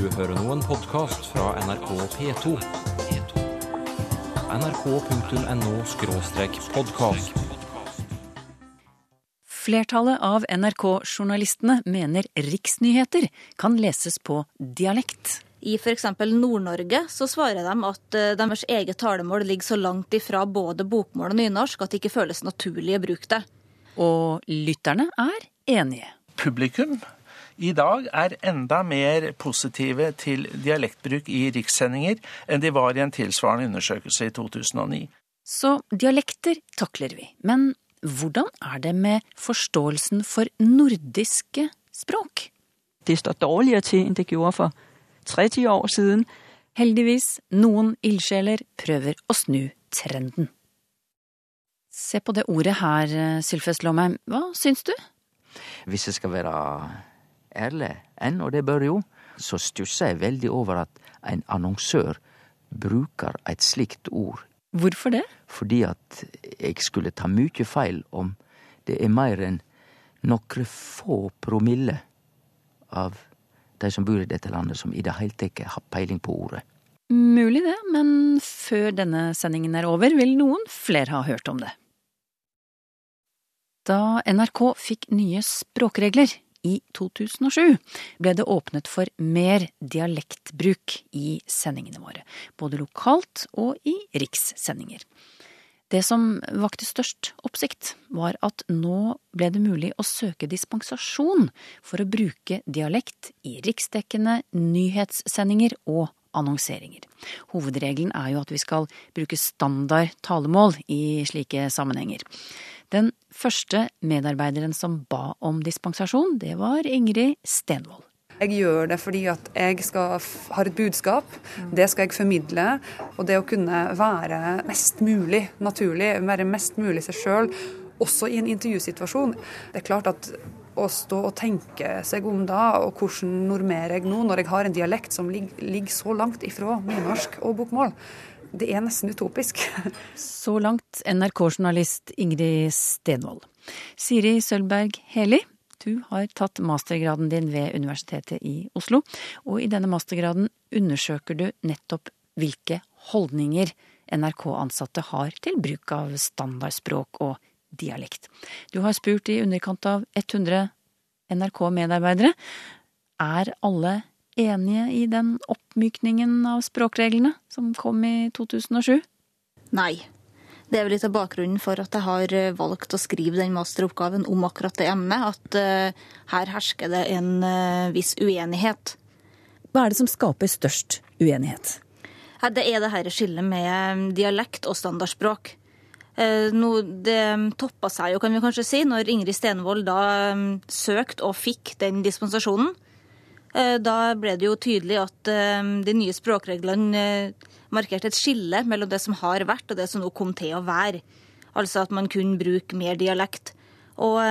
Du hører nå en podkast fra NRK P2. nrk.no-podkast. Flertallet av NRK-journalistene mener riksnyheter kan leses på dialekt. I f.eks. Nord-Norge så svarer de at eh, deres eget talemål ligger så langt ifra både bokmål og nynorsk at det ikke føles naturlig å bruke det. Og lytterne er enige. publikum i dag er enda mer positive til dialektbruk i rikssendinger enn de var i en tilsvarende undersøkelse i 2009. Så dialekter takler vi. Men hvordan er det med forståelsen for nordiske språk? det står dårligere til enn det gjorde for 30 år siden. Heldigvis, noen ildsjeler prøver å snu trenden. Se på det ordet her, Sylfest Lomheim. Hva syns du? Hvis jeg skal være ærlig, enn, og det bør jo, så stusser jeg veldig over at en annonsør bruker et slikt ord. Hvorfor det? Fordi at jeg skulle ta mye feil om det er mer enn nokre få promille av de som bor i dette landet som i det hele tatt har peiling på ordet. Mulig det, men før denne sendingen er over, vil noen flere ha hørt om det. Da NRK fikk nye språkregler i 2007, ble det åpnet for mer dialektbruk i sendingene våre, både lokalt og i rikssendinger. Det som vakte størst oppsikt, var at nå ble det mulig å søke dispensasjon for å bruke dialekt i riksdekkende nyhetssendinger og annonseringer. Hovedregelen er jo at vi skal bruke standard talemål i slike sammenhenger. Den første medarbeideren som ba om dispensasjon, det var Ingrid Stenvold. Jeg gjør det fordi at jeg skal, har et budskap, det skal jeg formidle. Og det å kunne være mest mulig naturlig, være mest mulig seg sjøl, også i en intervjusituasjon. Det er klart at å stå og tenke seg om da, og hvordan normerer jeg nå, når jeg har en dialekt som ligger, ligger så langt ifra nynorsk og bokmål, det er nesten utopisk. Så langt NRK-journalist Ingrid Stenvold. Siri Sølberg Heli, du har tatt mastergraden din ved Universitetet i Oslo, og i denne mastergraden undersøker du nettopp hvilke holdninger NRK-ansatte har til bruk av standardspråk og dialekt. Du har spurt i underkant av 100 NRK-medarbeidere. Er alle enige i den oppmykningen av språkreglene som kom i 2007? Nei. Det er vel litt av bakgrunnen for at jeg har eh, valgt å skrive den masteroppgaven om akkurat det emnet, at uh, her hersker det en uh, viss uenighet. Hva er det som skaper størst uenighet? Det er det her skillet med dialekt og standardspråk. Uh, det toppa seg jo, kan vi kanskje si, når Ingrid Stenvold da um, søkte og fikk den dispensasjonen. Da ble det jo tydelig at de nye språkreglene markerte et skille mellom det som har vært og det som nå kom til å være. Altså at man kunne bruke mer dialekt. Og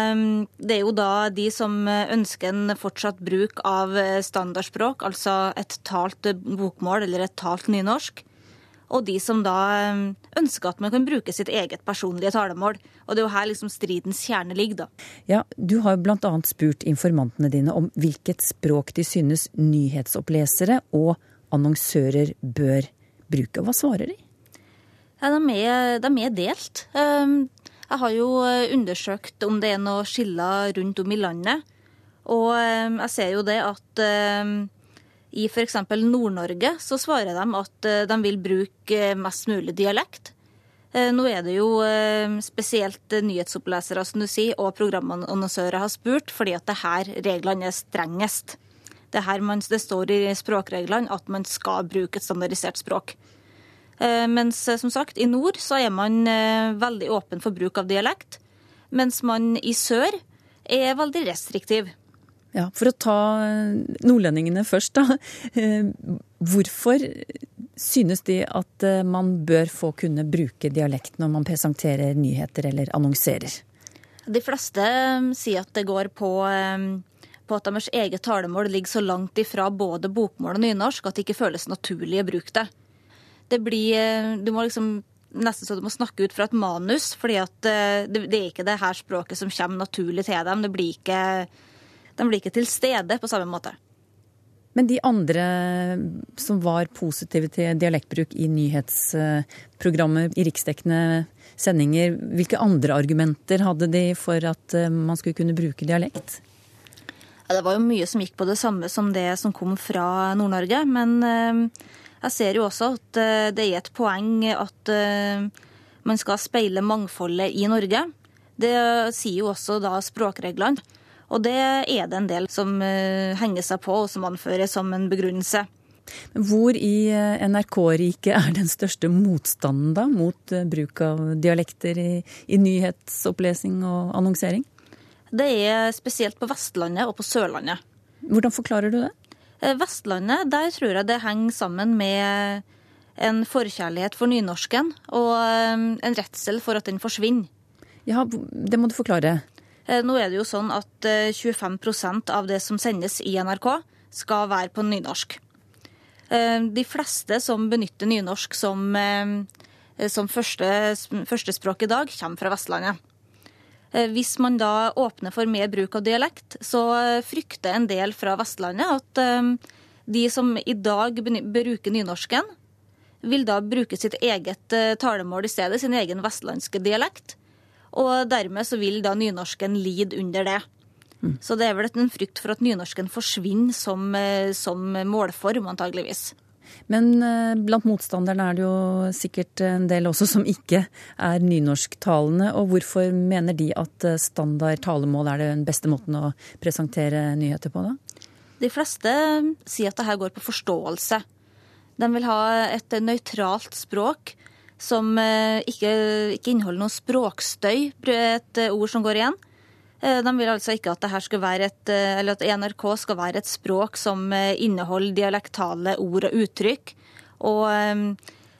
det er jo da de som ønsker en fortsatt bruk av standardspråk, altså et talt bokmål eller et talt nynorsk, og de som da ønsker at man kan bruke sitt eget personlige talemål. Og det er jo her liksom stridens kjerne ligger, da. Ja, du har bl.a. spurt informantene dine om hvilket språk de synes nyhetsopplesere og annonsører bør bruke. Hva svarer de? Ja, de, er, de er delt. Jeg har jo undersøkt om det er noe skiller rundt om i landet. Og jeg ser jo det at i f.eks. Nord-Norge så svarer de at de vil bruke mest mulig dialekt. Nå er det jo spesielt nyhetsopplesere som du sier, og programannonsører har spurt, fordi at det her reglene er strengest. Det, her man, det står i språkreglene at man skal bruke et standardisert språk. Mens som sagt, i nord så er man veldig åpen for bruk av dialekt. Mens man i sør er veldig restriktiv. Ja, For å ta nordlendingene først, da. Hvorfor synes de at man bør få kunne bruke dialekt når man presenterer nyheter eller annonserer? De fleste sier at det går på, på at deres eget talemål ligger så langt ifra både bokmål og nynorsk at det ikke føles naturlig å bruke det. Det blir Du må liksom nesten så du må snakke ut fra et manus, fordi at det, det er ikke det her språket som kommer naturlig til dem. Det blir ikke de blir ikke til stede på samme måte. Men de andre som var positive til dialektbruk i nyhetsprogrammet i riksdekkende sendinger, hvilke andre argumenter hadde de for at eh, man skulle kunne bruke dialekt? Ja, det var jo mye som gikk på det samme som det som kom fra Nord-Norge. Men eh, jeg ser jo også at eh, det er et poeng at man skal speile mangfoldet i Norge. Det sier jo også da språkreglene. Og det er det en del som henger seg på, og som anføres som en begrunnelse. Hvor i eh, NRK-riket er den største motstanden da mot eh, bruk av dialekter i, i nyhetsopplesning og annonsering? Det er spesielt på Vestlandet og på Sørlandet. Hvordan forklarer du det? Eh, Vestlandet, der tror jeg det henger sammen med en forkjærlighet for nynorsken og en redsel for at den forsvinner. Ja, Det må du forklare. Nå er det jo sånn at 25% av det som sendes i NRK, skal være på nynorsk. Eh, de fleste som benytter nynorsk som, eh, som første, førstespråk i dag, kommer fra Vestlandet. Eh, hvis man da åpner for mer bruk av dialekt, så frykter en del fra Vestlandet at de som i dag bruker nynorsken, vil da bruke sitt eget talemål i stedet, sin egen vestlandske dialekt. Og dermed så vil da nynorsken lide under det. Mm. Så det er vel en frykt for at nynorsken forsvinner som, eh, som målform, antageligvis. Men eh, blant motstanderne er det jo sikkert en del også som ikke er nynorsktalende. Og hvorfor mener de at eh, standard talemål er den beste måten å presentere nyheter på, da? De fleste sier at det her går på forståelse. De vil ha et nøytralt språk som ikke, ikke inneholder noe språkstøy, et ord som går igjen. Eh, de vil altså ikke at, et, eh, at, NRK skal være et språk som eh, inneholder dialektale ord og uttrykk. Og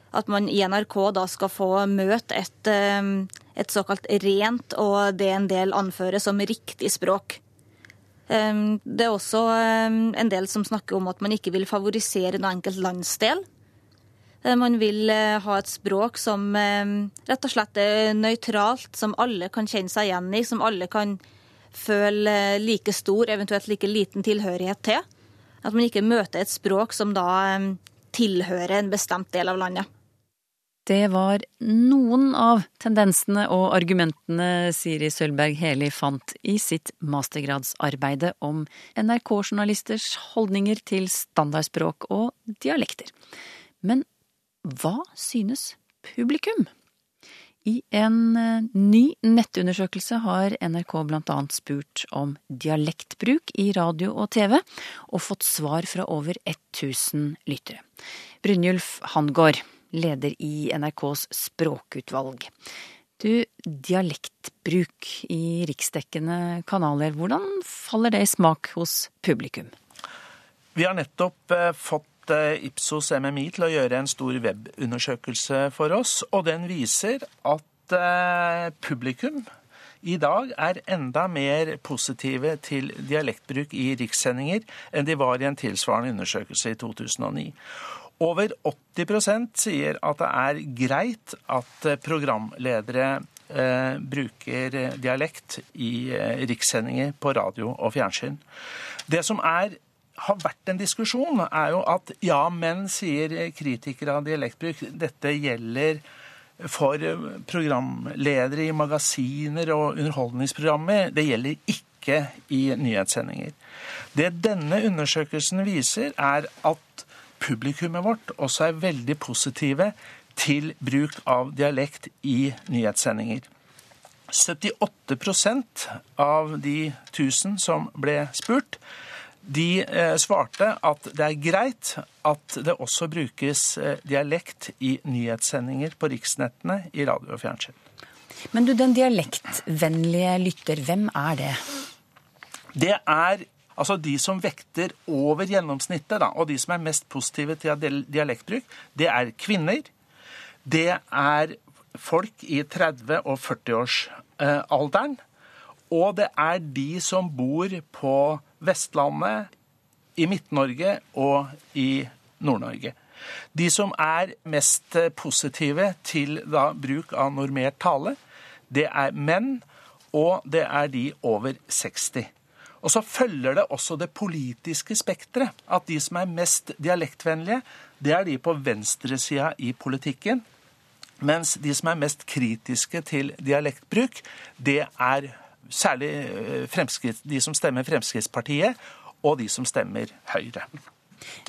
at man i NRK da skal få møte et, et såkalt rent og det en del anfører som riktig språk. Det er også en del som snakker om at man ikke vil favorisere noen enkelt landsdel. Man vil ha et språk som rett og slett er nøytralt, som alle kan kjenne seg igjen i, som alle kan føle like stor, eventuelt like liten tilhørighet til. At man ikke møter et språk som da tilhører en bestemt del av landet. Det var noen av tendensene og argumentene Siri Sølberg Heli fant i sitt mastergradsarbeide om NRK-journalisters holdninger til standardspråk og dialekter. Men hva synes publikum? I en eh, ny nettundersøkelse har NRK bl.a. spurt om dialektbruk i radio og TV, og fått svar fra over 1000 lyttere. Brynjulf Hangård, leder i NRKs språkutvalg. Du, dialektbruk i riksdekkende kanaler, hvordan faller det i smak hos publikum? Vi har nettopp eh, Eh, Ipsos MMI til å gjøre en stor webundersøkelse for oss, og den viser at eh, publikum i dag er enda mer positive til dialektbruk i rikssendinger enn de var i en tilsvarende undersøkelse i 2009. Over 80% sier at det er greit at eh, programledere eh, bruker dialekt i eh, rikssendinger på radio og fjernsyn. Det som er har vært en diskusjon, er jo at ja, men, sier kritikere av dialektbruk, dette gjelder for programledere i magasiner og underholdningsprogrammer. Det gjelder ikke i nyhetssendinger. Det denne undersøkelsen viser, er at publikummet vårt også er veldig positive til bruk av dialekt i nyhetssendinger. 78% av de 1000 som ble spurt, de eh, svarte at det er greit at det også brukes eh, dialekt i nyhetssendinger på riksnettene i radio og fjernsyn. Men du, den dialektvennlige lytter, hvem er det? Det er altså de som vekter over gjennomsnittet, da, og de som er mest positive til dialektbruk, det er kvinner. Det er folk i 30- og 40-årsalderen. Og det er de som bor på Vestlandet, i Midt-Norge og i Nord-Norge. De som er mest positive til da, bruk av normert tale, det er menn, og det er de over 60. Og så følger det også det politiske spekteret. At de som er mest dialektvennlige, det er de på venstresida i politikken. Mens de som er mest kritiske til dialektbruk, det er særlig eh, de som stemmer Fremskrittspartiet, og de som stemmer Høyre.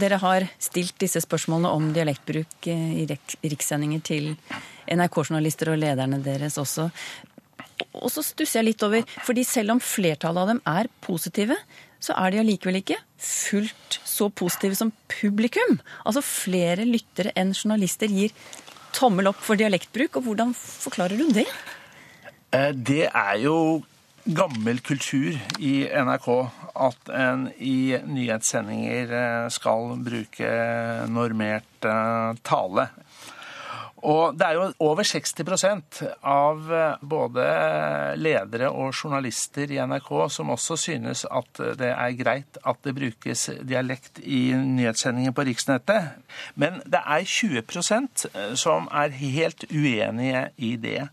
Dere har stilt disse spørsmålene om dialektbruk eh, i rikssendinger til NRK-journalister og lederne deres også. Og så stusser jeg litt over, fordi selv om flertallet av dem er positive, så er de allikevel ikke fullt så positive som publikum. Altså flere lyttere enn journalister gir tommel opp for dialektbruk. Og hvordan forklarer du det? Eh, det er jo gammel kultur i NRK at en i nyhetssendinger eh, skal bruke normert eh, tale. Og det er jo over 60 av eh, både ledere og journalister i NRK som også synes at det er greit at det brukes dialekt i nyhetssendinger på riksnettet. Men det er 20% som er helt uenige i det.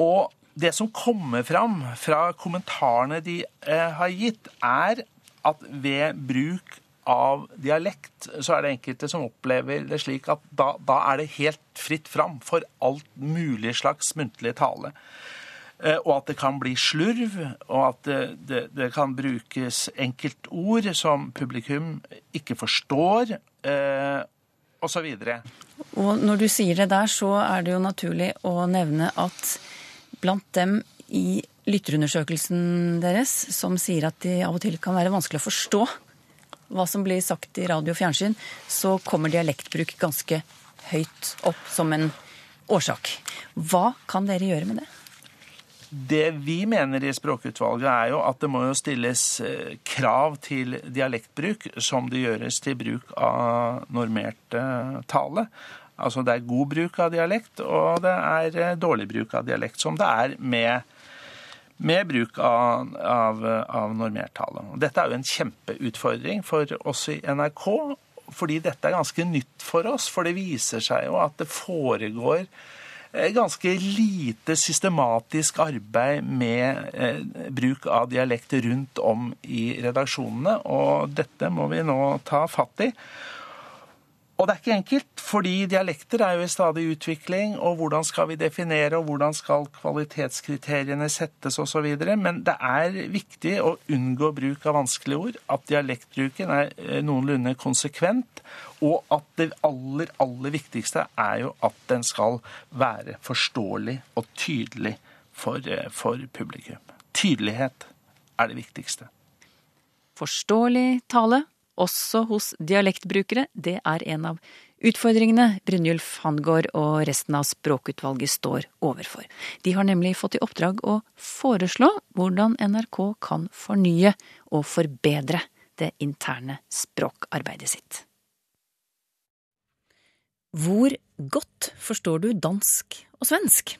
Og det som kommer fram fra kommentarene de eh, har gitt, er at ved bruk av dialekt, så er det enkelte som opplever det slik at da, da er det helt fritt fram for alt mulig slags muntlig tale. Eh, og at det kan bli slurv, og at det, det, det kan brukes enkeltord som publikum ikke forstår, eh, osv. Og, og når du sier det der, så er det jo naturlig å nevne at blant dem i lytterundersøkelsen deres som sier at de av og til kan være vanskelig å forstå hva som blir sagt i radio og fjernsyn, så kommer dialektbruk ganske høyt opp som en årsak. Hva kan dere gjøre med det? Det vi mener i Språkutvalget, er jo at det må jo stilles eh, krav til dialektbruk som det gjøres til bruk av normert eh, tale. Altså det er god bruk av dialekt, og det er eh, dårlig bruk av dialekt, som det er med med bruk av, av, av normertale. Dette er jo en kjempeutfordring for oss i NRK, fordi dette er ganske nytt for oss. For det viser seg jo at det foregår eh, ganske lite systematisk arbeid med eh, bruk av dialekt rundt om i redaksjonene, og dette må vi nå ta fatt i. Og det er ikke enkelt, fordi dialekter er jo i stadig utvikling, og hvordan skal vi definere, og hvordan skal kvalitetskriteriene settes osv. Men det er viktig å unngå bruk av vanskelige ord, at dialektbruken er eh, noenlunde konsekvent, og at det aller, aller viktigste er jo at den skal være forståelig og tydelig for, eh, for publikum. Tydelighet er det viktigste. Forståelig tale også hos dialektbrukere, det er en av utfordringene Brynjulf Hangård og resten av språkutvalget står overfor. De har nemlig fått i oppdrag å foreslå hvordan NRK kan fornye og forbedre det interne språkarbeidet sitt. Hvor godt forstår du dansk og svensk?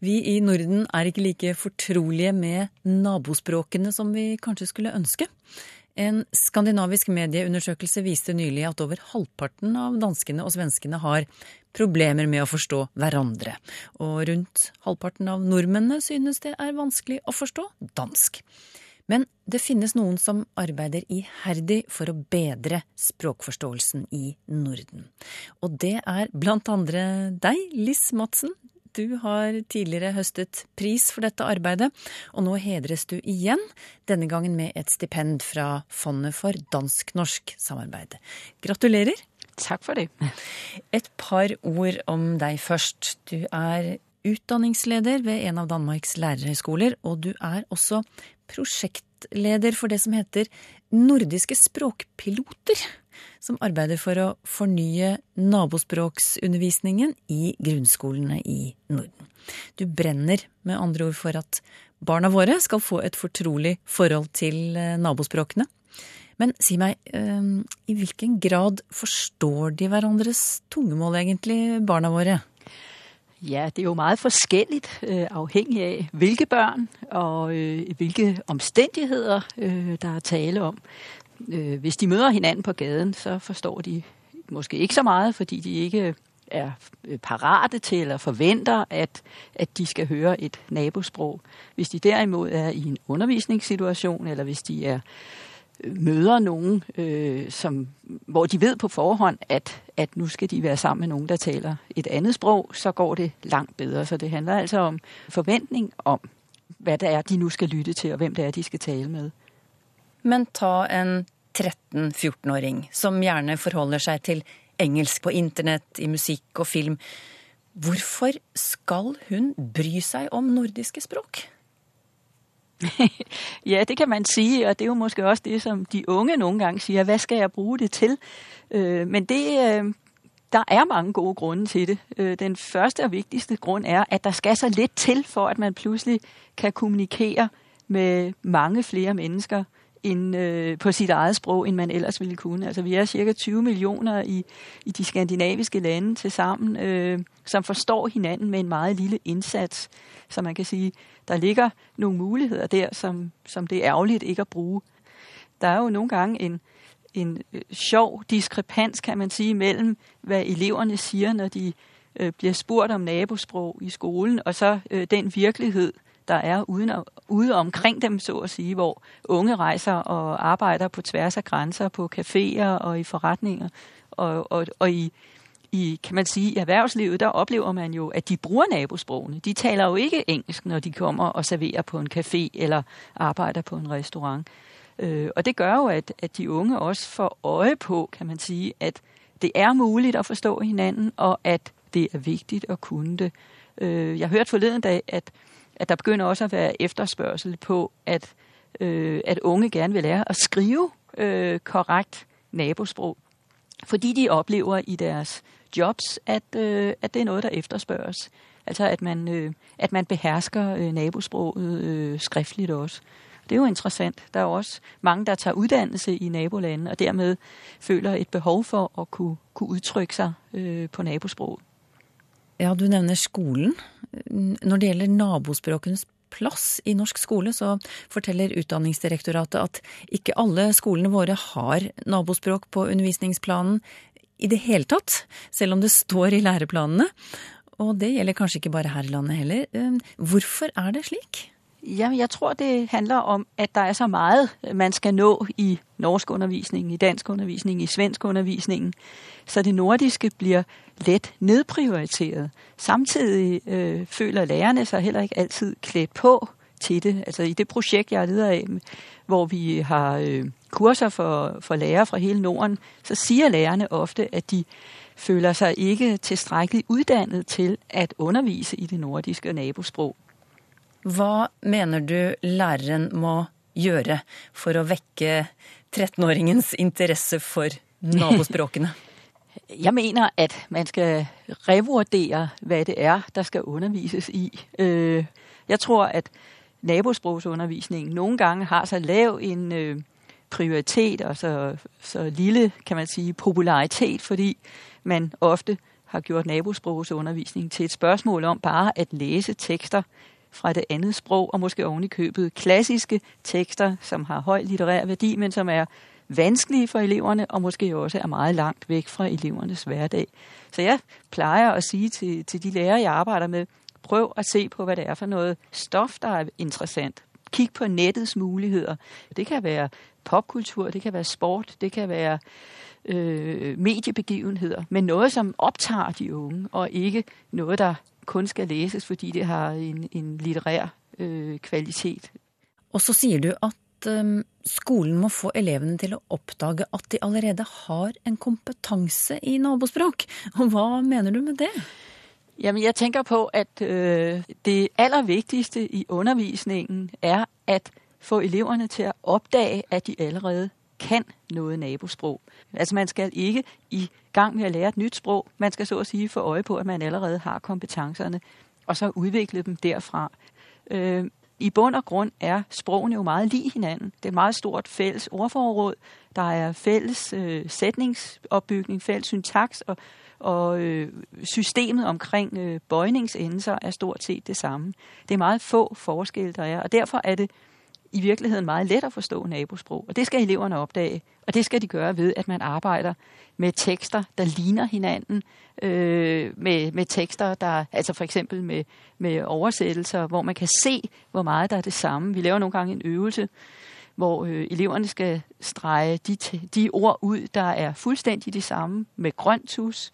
Vi i Norden er ikke like fortrolige med nabospråkene som vi kanskje skulle ønske. En skandinavisk medieundersøkelse viste nylig at over halvparten av danskene og svenskene har problemer med å forstå hverandre, og rundt halvparten av nordmennene synes det er vanskelig å forstå dansk. Men det finnes noen som arbeider iherdig for å bedre språkforståelsen i Norden. Og det er blant andre deg, Liss Madsen, du har tidligere høstet pris for dette arbeidet, og nå hedres du igjen, denne gangen med et stipend fra Fondet for dansk-norsk samarbeid. Gratulerer. Takk for det. Et par ord om deg først. Du er utdanningsleder ved en av Danmarks lærerhøyskoler, og du er også prosjektleder for det som heter Nordiske språkpiloter som arbeider for å fornye nabospråksundervisningen i grunnskolene i Norden. Du brenner med andre ord for at barna våre skal få et fortrolig forhold til eh, nabospråkene. Men si meg, eh, i hvilken grad forstår de hverandres tungemål egentlig, barna våre? Ja, det er jo meget forskjellig, avhengig av hvilke børn og øh, hvilke omstendigheter det der er tale om øh, hvis de møder hinanden på gaden, så forstår de måske ikke så meget, fordi de ikke er parate til eller forventer, at, at de skal høre et nabosprog. Hvis de derimod er i en undervisningssituasjon, eller hvis de er møder noen øh, som, hvor de vet på forhånd at, at nå skal de være sammen med noen der taler et annet språk, så går det langt bedre. Så det handler altså om forventning om hva det er de nå skal lytte til, og hvem det er de skal tale med. Men ta en 13-14-åring som gjerne forholder seg til engelsk på internett, i musikk og film. Hvorfor skal hun bry seg om nordiske språk? ja, det kan man si, og det er jo måske også det som de unge noen gang sier. Hva skal jeg bruke det til? Øh, men det, øh, der er mange gode grunner til det. Øh, den første og viktigste grunn er at der skal så litt til for at man plutselig kan kommunikere med mange flere mennesker end, øh, på sitt eget sprog, enn man ellers ville kunne. Altså, vi er ca. 20 millioner i, i, de skandinaviske lande til sammen, øh, som forstår hinanden med en veldig lille indsats. Så man kan si der ligger noen muligheter der, som, som det er ærgerlig ikke å bruke. Der er jo noen ganger en, en øh, sjov diskrepans, kan man si, mellom hva eleverne sier når de øh, blir spurt om nabospråk i skolen, og så øh, den virkelighed, der er uden, ude omkring dem, så å si, hvor unge reiser og arbeider på tvers av grenser, på kaféer og i forretninger. Og, og, og i, i, kan man sige, i erhvervslivet, der oplever man jo, at de bruger nabosprogene. De taler jo ikke engelsk, når de kommer og serverer på en kafé eller arbeider på en restaurant. Øh, og det gør jo, at, at de unge også får øje på, kan man sige, at det er mulig at forstå hinanden, og at det er viktig å kunne det. Øh, jeg hørte forleden dag, at at der begynder også å være efterspørgsel på, at, øh, at unge gerne vil lære å skrive øh, korrekt nabosprog. Fordi de opplever i deres jobs, at, øh, at det er noe der efterspørges. Altså at man, øh, at man behersker øh, nabosproget øh, skriftligt også. Det er jo interessant. Der er også mange, der tager uddannelse i nabolandene, og dermed føler et behov for å kunne, kunne udtrykke seg øh, på nabosproget. Ja, du nevner skolen. Når det gjelder nabospråkenes plass i norsk skole, så forteller Utdanningsdirektoratet at ikke alle skolene våre har nabospråk på undervisningsplanen i det hele tatt, selv om det står i læreplanene. Og det gjelder kanskje ikke bare her i landet heller. Hvorfor er det slik? Ja, jeg tror det handler om at der er så mye man skal nå i norskundervisningen, i danskundervisningen, i svenskundervisningen. Så det nordiske blir lett nedprioriteret. Samtidig øh, føler lærerne seg heller ikke alltid klædt på til det. Altså i det projekt, jeg er leder av, hvor vi har øh, kurser for, for lærere fra hele Norden, så sier lærerne ofte at de føler seg ikke tilstrekkelig utdannet til å undervise i det nordiske nabosprog. Hva mener du læreren må gjøre for å vekke 13-åringens interesse for nabospråkene? Jeg mener at man skal revurdere hva det er der skal undervises i. Øh, jeg tror at nabospråksundervisning noen ganger har så lav en øh, prioritet og så, så lille kan man si, popularitet, fordi man ofte har gjort nabospråksundervisning til et spørsmål om bare å lese tekster fra det andet sprog, og måske oven i købet klassiske tekster, som har høj litterær værdi, men som er vanskelige for eleverne, og måske også er meget langt væk fra elevernes hverdag. Så jeg plejer at sige til, til de lærere, jeg arbejder med, prøv at se på, hvad det er for noget stof, der er interessant. Kig på nettets muligheder. Det kan være popkultur, det kan være sport, det kan være øh, mediebegivenheder, men noget, som optager de unge, og ikke noget, der kun skal leses fordi det har en, en litterær øh, kvalitet. Og så sier du at øh, skolen må få elevene til å oppdage at de allerede har en kompetanse i nabospråk. Og hva mener du med det? Jamen, jeg tenker på at øh, det aller viktigste i undervisningen er at få eleverne til å oppdage at de allerede kan noget nabosprog. Altså man skal ikke i gang med at lære et nyt sprog. Man skal så at sige få øje på, at man allerede har kompetencerne, og så udvikle dem derfra. Øh, I bund og grund er sprogene jo meget lige hinanden. Det er et meget stort fælles ordforråd. Der er fælles øh, sætningsopbygning, fælles syntaks, og, og øh, systemet omkring øh, bøjningsendelser er stort set det samme. Det er meget få forskelle, der er, og derfor er det i virkeligheden meget let at forstå nabosprog. Og det skal eleverne opdage. Og det skal de gøre ved, at man arbejder med tekster, der ligner hinanden. Øh, med, med tekster, der, altså for eksempel med, med oversættelser, hvor man kan se, hvor meget der er det samme. Vi laver nogle gange en øvelse, hvor øh, eleverne skal strege de, de ord ud, der er fuldstændig de samme med grønt tus,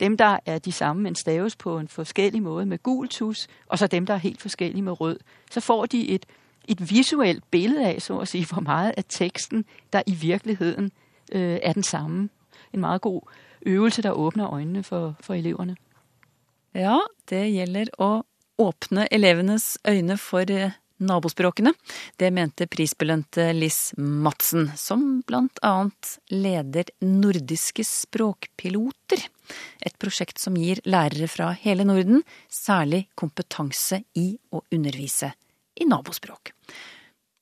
dem, der er de samme, men staves på en forskellig måde med gul tus, og så dem, der er helt forskellige med rød. Så får de et, et visuelt billede av så å si, hvor meget av teksten, der i virkeligheten øh, er den samme. En meget god øvelse, der åpner øynene for, for eleverne. Ja, det gjelder å åpne elevenes øyne for eh, nabospråkene. Det mente prisbelønte Liss Madsen, som blant annet leder Nordiske språkpiloter. Et prosjekt som gir lærere fra hele Norden særlig kompetanse i å undervise i nabospråk.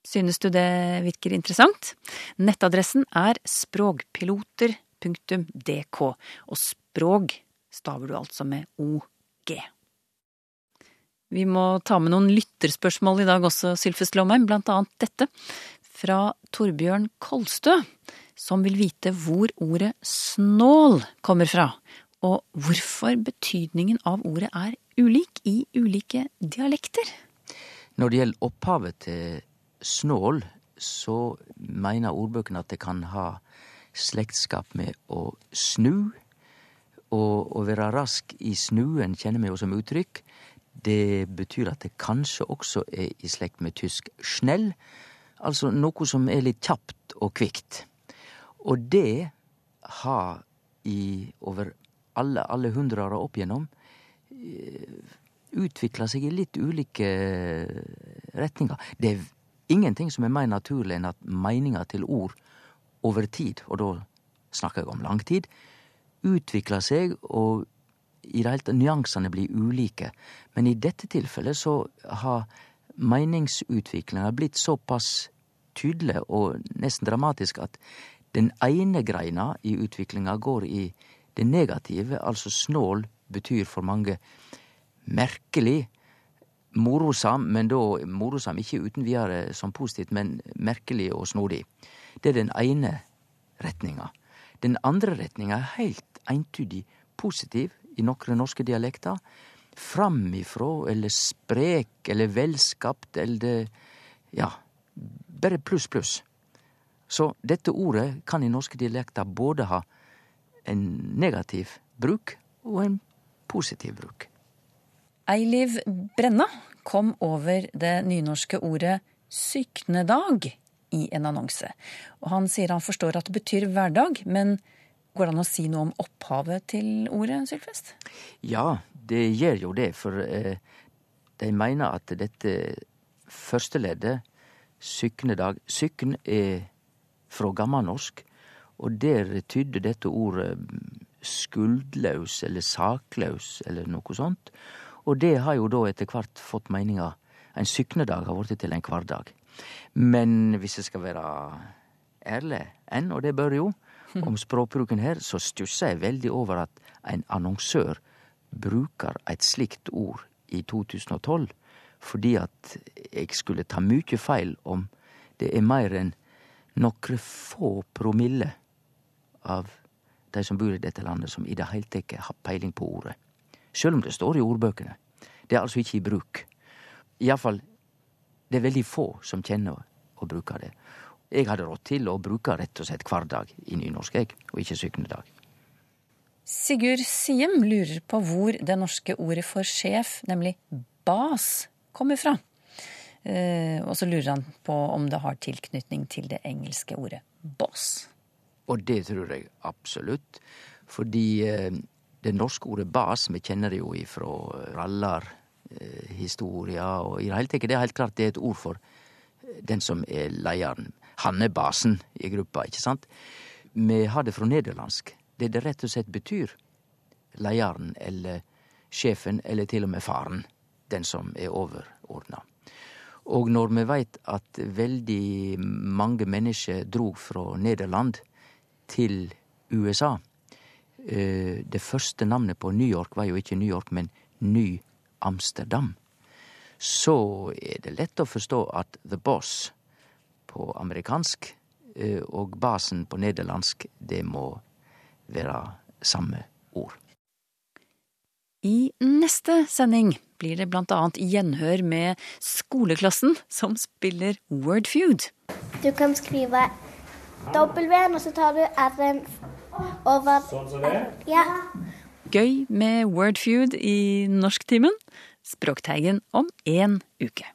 Synes du det virker interessant? Nettadressen er språkpiloter.dk, og språk staver du altså med OG. Vi må ta med noen lytterspørsmål i dag også, Sylfest Lomheim, blant annet dette fra Torbjørn Kolstø, som vil vite hvor ordet snål kommer fra, og hvorfor betydningen av ordet er ulik i ulike dialekter. Når det gjelder opphavet til snål, så mener ordbøkene at det kan ha slektskap med å snu. Og å være rask i snuen kjenner vi jo som uttrykk. Det betyr at det kanskje også er i slekt med tysk schnell, altså noe som er litt kjapt og kvikt. Og det har i over alle, alle hundreåra opp igjennom utvikla seg i litt ulike retninger. Det er ingenting som er mer naturlig enn at meninga til ord over tid, og da snakker jeg om lang tid, utvikler seg og i det hele tatt nyansene blir ulike. Men i dette tilfellet så har meningsutviklinga blitt såpass tydelig og nesten dramatisk at den ene greina i utviklinga går i det negative, altså snål betyr for mange merkelig, morosam, men da morosam ikke uten videre som positivt, men merkelig og snodig. Det er den ene retninga. Den andre retninga er heilt eintydig positiv i nokre norske dialekter. Framifrå eller sprek eller velskapt eller ja, bare pluss, pluss. Så dette ordet kan i norske dialekter både ha en negativ bruk og en positiv bruk. Eiliv Brenna kom over det nynorske ordet syknedag i en annonse. Og han sier han forstår at det betyr hverdag, men går det an å si noe om opphavet til ordet, Sylfest? Ja, det gjør jo det, for eh, de mener at dette første leddet, syknedag Sykn er fra gammelnorsk, og der tydde dette ordet skuldlaus eller saklaus eller noe sånt. Og det har jo da etter hvert fått meninga. En syknedag har blitt til en hverdag. Men hvis jeg skal være ærlig enn, og det bør jo, om språkbruken her, så stusser jeg veldig over at en annonsør bruker et slikt ord i 2012, fordi at jeg skulle ta mykje feil om det er mer enn nokre få promille av de som bor i dette landet, som i det hele tatt har peiling på ordet. Sjøl om det står i ordbøkene. Det er altså ikke i bruk. Iallfall, det er veldig få som kjenner og bruker det. Jeg hadde råd til å bruke rett og slett hver dag i nynorsk, jeg, og ikke syknedag. Sigurd Siem lurer på hvor det norske ordet for sjef, nemlig bas, kommer fra. Eh, og så lurer han på om det har tilknytning til det engelske ordet boss. Og det tror jeg absolutt. Fordi eh, det norske ordet bas, vi kjenner det jo ifra rallarhistoria, eh, og i det hele tatt, det er helt klart det er et ord for den som er leieren. Han er basen i gruppa, ikke sant? Vi har det fra nederlandsk. Det det rett og slett betyr. Leieren eller sjefen, eller til og med faren. Den som er overordna. Og når vi veit at veldig mange mennesker drog fra Nederland til USA Det første navnet på New York var jo ikke New York, men Ny Amsterdam. Så er det lett å forstå at The Boss på amerikansk, eh, og basen på nederlandsk, det må være samme ord. I neste sending blir det blant annet gjenhør med skoleklassen som spiller Wordfeud. Du kan skrive W-en, og så tar du R-en over Sånn som det? Ja. Gøy med Wordfeud i norsktimen. Språkteigen om én uke.